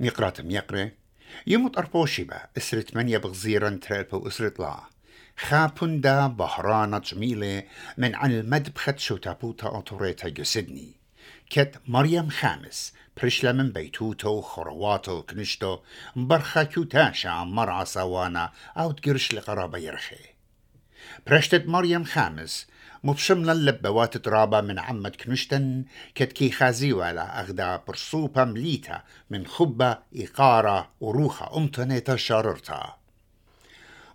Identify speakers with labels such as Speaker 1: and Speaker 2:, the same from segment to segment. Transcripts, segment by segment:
Speaker 1: ميقرات ميقرة. يموت أربوشيبا أسرت من بغزيرا ترالبا أسرت لا. خابن دا بهرانة جميلة من عن المدبخت شو تابوتا أوتوريتا جسدني. كت مريم خامس. برشلة من بيتوتو خرواتو كنشتو. مبرخا كيوتاشا مرعى سوانا. أو تقرش لقرابة يرخي. برشتت مريم خامس. مبشمنا اللبوات ترابا من عمد كنشتن كتكي خازي ولا أغدا برصوبة مليتا من خبة إقارة وروخة أمتنيتا شاررتا.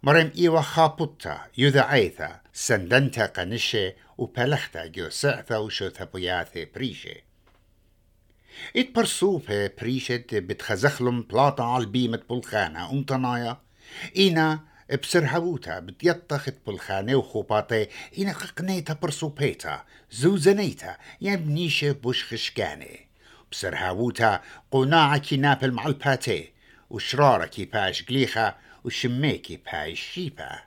Speaker 1: مريم إيوا خابوتا يذعيثا سندنتا قنشة وبلختا جو سعثا وشو ثبوياثي بريشي إت برصوبة بريشت بتخزخلم بلاطة على البيمة بلخانة أمتنايا. إينا بسر هبوتا بتيطخت بالخانة وخوباتي إنا قنيتا برسوبيتا زوزنيتا يبنيشة بوش خشكاني بسر هاوتا قناعة كي نابل مع الباتي كي باش قليخة وشميكي باش شيبا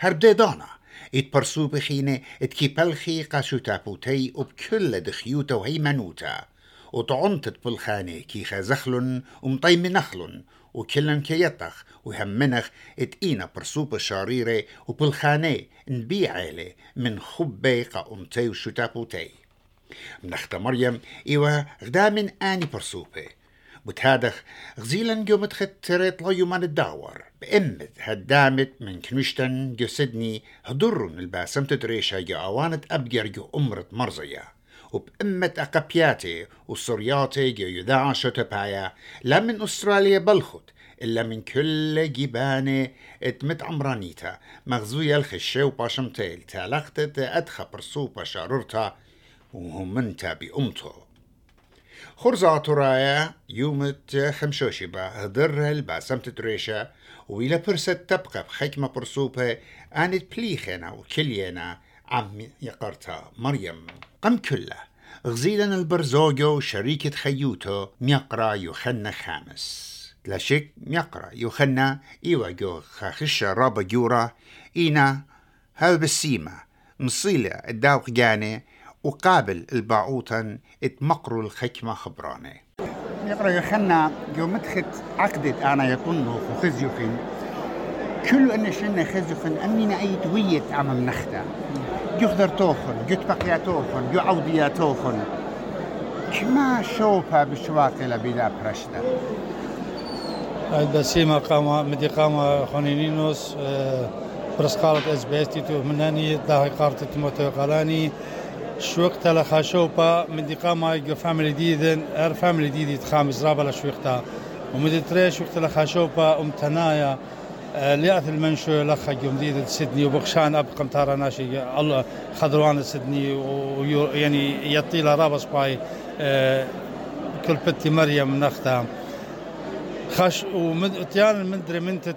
Speaker 1: هربديدانا اتبرسو بخينة اتكيبلخي قاسو تابوتي وبكل دخيوتا وهيمنوتا وطعنتت بالخانة كي خزخلن ومطيم نخلن وكلن كيطخ وهمنخ اتقينا برسوب شاريرة وبالخانة نبيع عليه من خبي قاومتي وشتابوتي. منخت مريم إيوا غدا من آني برسوبة. بتهادخ غزيلا جو خت لا يومان الداور. بأمد هدامت من كنشتن جو سدني هدرن الباسم تدريشا جو أوانت أبجر جو أمرت مرزيا. وبأمة أقبياتي وصرياتي يذاع شتبايا لا من أستراليا بلخت إلا من كل جبانة اتمت عمرانيتا مغزوية الخشة وباشمتيل تالختت أدخى برسوبة شاررتا وهمنتا بأمتو. خرزة رايا يومت خمشوشبة هدرها الباسمت تريشا وإلى برست تبقى بحكمة برسوبة آنت بليخنا وكلينا عم يقرتا مريم. قم كله. غزيلا البرزوجو شريكة خيوتو ميقرا يخن خامس. لشك ميقرا يخنا إيوا جو خاخشة رابا جورا إينا هل بسيمة. مصيلة الداوق جاني وقابل البعوطا اتمقروا الخكمة خبراني يقرا يخنا جو مدخت عقدت أنا يكون وخزيوخين كل أن شنا خزيوخين أمينا أي تويت عم نختا. جو خدر توخن جو تبقيا توخن جو عوديا توخن. كما شوفها بشواقي لبلا برشتا
Speaker 2: بسيما قام مدي قام خونينينوس برسقالة اس بي اس تيتو مناني داهي قارت تيموتو قالاني شوقتا لخاشوبا مدي قام جو فاميلي ديدن ار فاميلي ديدي تخامس رابا لشوقتا ومدي تري شوقتا لخاشوبا ام تنايا ليأث المنشو لخا جوم ديد سيدني وبخشان اب قمتارا ناشي. الله خضروان سيدني ويعني يطيلا رابس باي كل بتي مريم نختام خش وتيان من دري من تت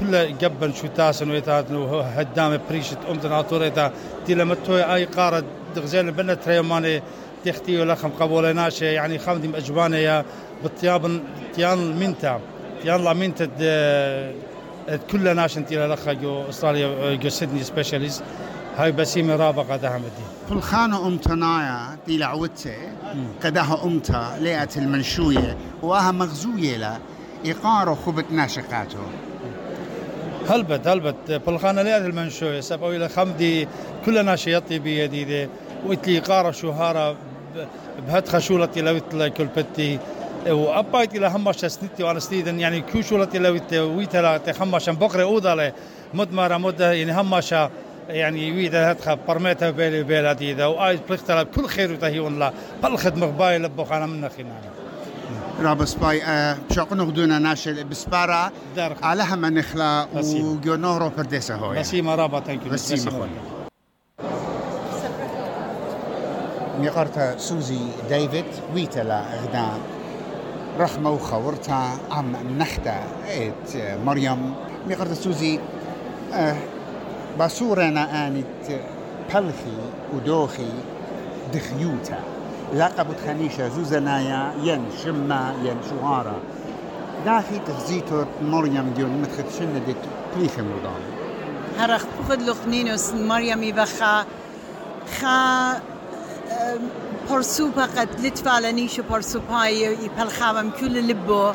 Speaker 2: كل جبن شو تاسن ويتات هدام بريشت أمت ناطوريتا تي لما توي أي قارة دغزين بنا تريماني تختي ولا خم قبولناش يعني خامدي أجباني يا بالطياب تيان منتا. تيان لا منتا كل ناش انتي لخا جو استراليا جو سيدني سبيشاليست. هاي بسيمة رابقة دهمتي
Speaker 1: في الخانة أمتنايا دي لعوتي قدها أمتا ليئة المنشوية وها مغزوية لا إقارة خبت ناشقاته.
Speaker 2: هلبت هلبت. بالخانة ليئة المنشوية سبقوا إلى خمدي كل ناشيطي بيدي دي. وإتلي إقارة شهارة بهت خشولتي لو وأبايت إلى همش سنتي وأنا ستيدن يعني كو شولتي لو ويتلا تخمش بقرة أوضة مدمرة مدة يعني همشة يعني ويدا هتخا برميتها بيلي بيلاتي ذا وايد بلختلا كل خير وتهيون لا بالخدمة باي لبوخ أنا من خينا
Speaker 1: رابس باي أه بشاق نغدونا ناشل بسبارا على هم نخلا وجو نهرو فرديسة هوي
Speaker 2: بسيمة رابا تانكيو
Speaker 1: بسيمة خويا ميقرتا سوزي ديفيد ويتلا غدا رحمة وخورتا عم نختا إت مريم ميقرتا سوزي أه بصورنا آنت بلخي ودوخي دخيوتا. لقبت خنيشة زوزنايا ين شما ين شوارا. داخي تخزيتو مريم ديون متخد شندت بليخ مودان
Speaker 3: هرخ بخد لخنينوس مريم يبخا خا برسوبا قد لتفالا نيشو برسوباي يبالخاوم كل لبو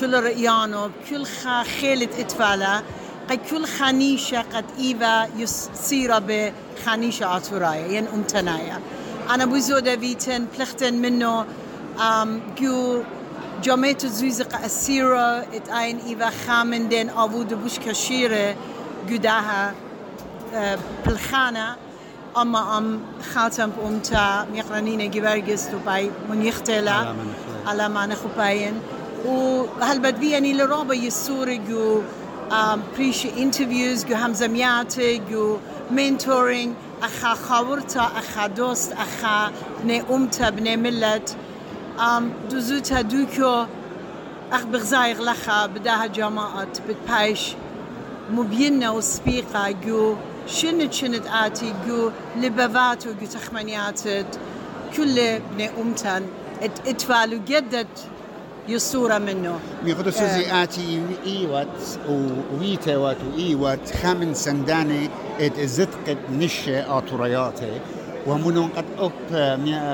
Speaker 3: كل رئيانو كل خا خيلة اتفالا قد كل خانيشة قد إيفا يصير بخانيشة عطورايا ين أمتنايا أنا بوزودة فيتن بلختن منه um, جو جامعة زوزق أسيرة ات أين إيفا خامن دين أبود بوش كشيرة اما ام خاتم یعنی ام تا می‌خوانی نگی برگز تو پای منیختلا علامان خو پاین و حال بد بیه نیل را با یه سوره گو پیش گو هم گو مینتورینگ اخا خاورتا، اخا دوست اخا نه ام ملت. دوزو تا دو کو اخ بغزای غلخا بده جماعت بد پایش مبین نو شنت شنت آتي جو لبفاتو جو تخمنياتت كل بني أمتن اتفالو جدت يصورة منه
Speaker 1: يقول سوزي آتي إيوات ويتوات وإيوات خامن سنداني ات زدقت نشة آتورياتي. ومنون قد أب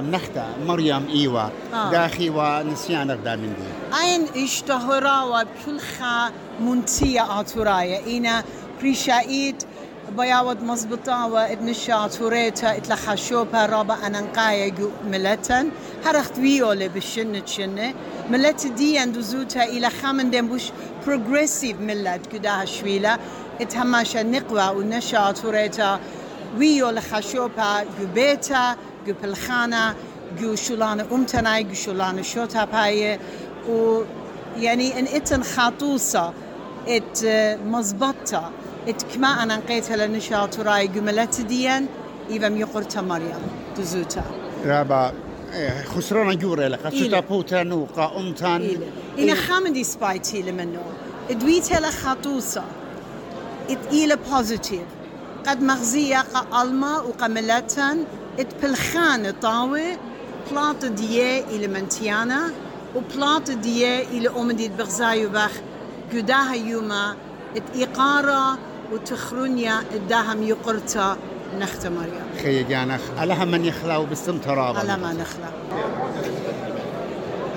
Speaker 1: منختا مريم إيوا آه. داخي ونسيان أغدا من دي.
Speaker 3: أين اشتهرا وكل خا منتية آتورايا إينا بريشايت بياود مزبطة وإدنشا توريتا إتلخا شوبا رابا أننقايا ملتن. هرخت ويولي بشنة شنة. ملت دي اندوزوتا إلى خامن دنبوش بروغريسيف ملت قداها شويلة اتهماشا نقوى ونشا توريتا ويو لخشوبا جو بيتا جو شولان أمتناي جو شولان شوتا باي و يعني ان اتن خاطوسة ات مزبطة. ات كما أنا نقيتها لنشاط راي جملت ديان ايفا ميقرتا مريم دزوتا.
Speaker 1: رابا خسرنا جوري لك شوتا بوتا نوقا أمتان
Speaker 3: إنا خامن دي سبايتي لمنو ادويتها لخاطوسة ات إيلا بوزيتيف قد مغزية قا ألما وقملتن ات بالخان طاوي بلاط ديه إلى منتيانا وبلاط ديه إلى أمدي بغزايو بخ قداها يوما ات إقارة وتخرنيا اداهم يقرتا نخت مريم
Speaker 1: خي جانخ ألها من يخلاو بسم ترابا
Speaker 3: ألا ما نخلا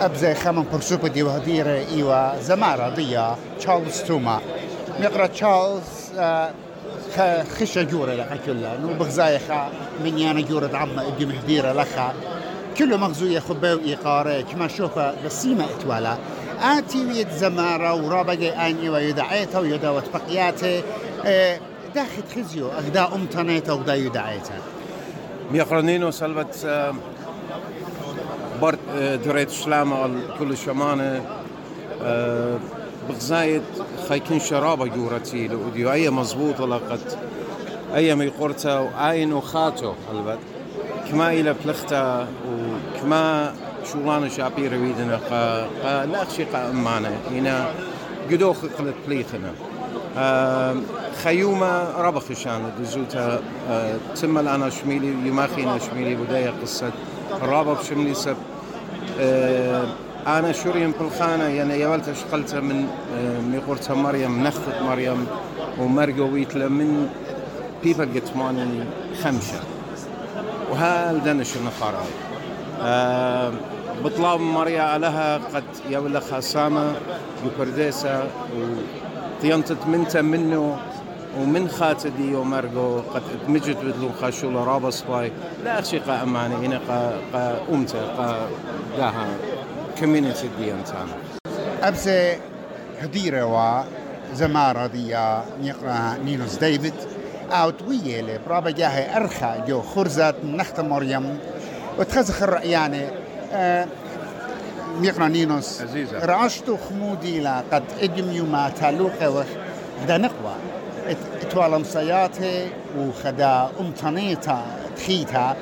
Speaker 1: أبزي خمن برسوبة دي وهديرة إيوا زمارة ضيا تشارلز توما. مقرأ تشارلز آه خشة جورة لها كلها نو بغزايخة من يانا جورة عظمة ادي مهديرة لخا كله مغزوية خباو إيقارة كما شوفها بسيمة اتوالا آتي ويد زمارة ورابقة آني ويدعيتها ويداوت بقياته آه داخل خزيو أغدا أمتنيته وغدا يدعيته
Speaker 4: ميقرنينو سلبت آه برد آه دريت شلامة كل شمانة بغزايد خايكين شرابة جورتي لوديو أي مزبوط لقد أي ميقورتا وآين وخاتو البت كما إلى بلختا وكما شولان شابي رويدنا قا قا لا أخشي قا أمانا هنا قدوخ قلت بليخنا. خيومة ربخ شان دزوتا تم أنا شميلي يماخينا شميلي بداية قصة. رابط شملي سب. آنا شوريم بالخانه يعني يولت اشقلت من آه، ميقورت مريم نخت مريم ومرقو ويتلا من بيبا قتماني خمسة وهال دنش النخارة أه بطلاب مريا لها قد يولا خاسامة وكرديسة وطينتت منتا منه ومن خاتدي ومرقو قد مجد بدلو خاشولا رابس باي لا أخشي قا أماني هنا قا, قا أمتا قا داها كوميونتي دي انسان
Speaker 1: أبسي هديرة و زمارة دي نقرأ نينوس ديفيد. أو تويلة برابا جاهي أرخى جو خرزت نخت مريم. وتخزخ الرأياني آه نقرأ نينوس
Speaker 4: عزيزة.
Speaker 1: رعشتو خمودي لا قد آدم يوما تالوقة وخ دا نقوى. اتوالم سياتي وخدا امتنيتا تخيتا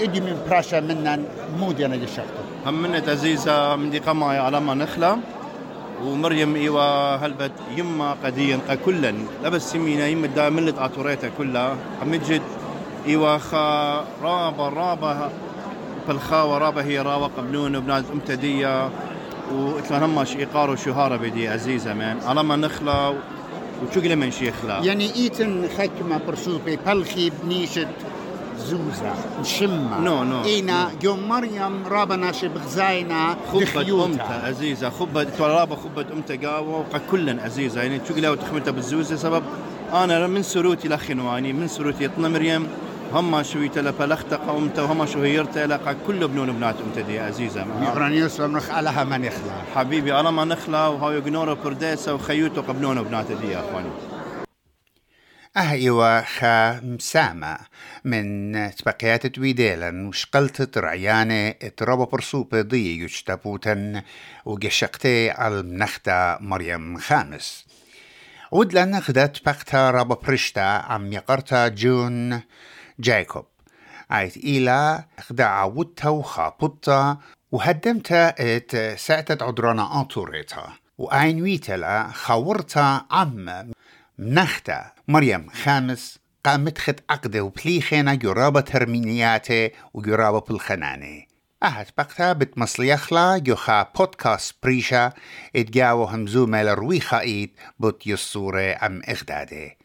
Speaker 1: ادي من براشا منن مودي أنا جشختو
Speaker 5: هم منت عزيزة من دي قمايا على ما نخلى ومريم ايوا هلبت يما قديا كلا لبس سمينا يما دا ملت اتوريتا كلها مجد ايوا خا رابا رابا بالخاوة رابا هي رابا قبلون بناز امتدية وإتلان هماش إيقار وشهارة بدي عزيزة من. على ما نخلى وشو من شيخلا
Speaker 1: يعني إيتن خكمة برسوبي بلخي بنيشت بزوزة مشمة.
Speaker 5: نو، نو،
Speaker 1: إينا جو مريم رابنا شبغزاينا
Speaker 5: خبت أمتا عزيزة خبت ترابة خبت أمتا قاوة وقا كلن عزيزة. يعني تقول لو تخمتها بالزوزة سبب أنا من سروتي لخنواني من سروتي يطن مريم. هم شوي تلا بلخت قومته وهم شو هيرته لقى كل بنون بنات أمتا دي عزيزة.
Speaker 1: يقرن يوسف نخ علىها ما نخلع
Speaker 5: حبيبي أنا ما نخلى وهاي جنورة برديسة وخيوتو قبنون بنات دي يا أخواني.
Speaker 1: أهيوا خا مسامة من تبقيات تويديلا وشقلت رعيانة اترابا برسوبة ضي يجتبوتن وقشقتي على المنخدة مريم خامس. ودلن خدت بقتا رابا برشتا عم يقرتا جون جايكوب. عيت إيلا خدا عودتا وخابطتا وهدمتا إت ساعتت عدرانا آتوريتا وعين ويتلا خورتا عم منختا مريم خامس قامت خد عقده وبليخينا جرابة ترمينياته وجرابة بالخنانه أهت بقتا بتمصليخلا جوخا بودكاست بريشا اتجاو همزو رويخا إيد بوت يصورة أم اخداده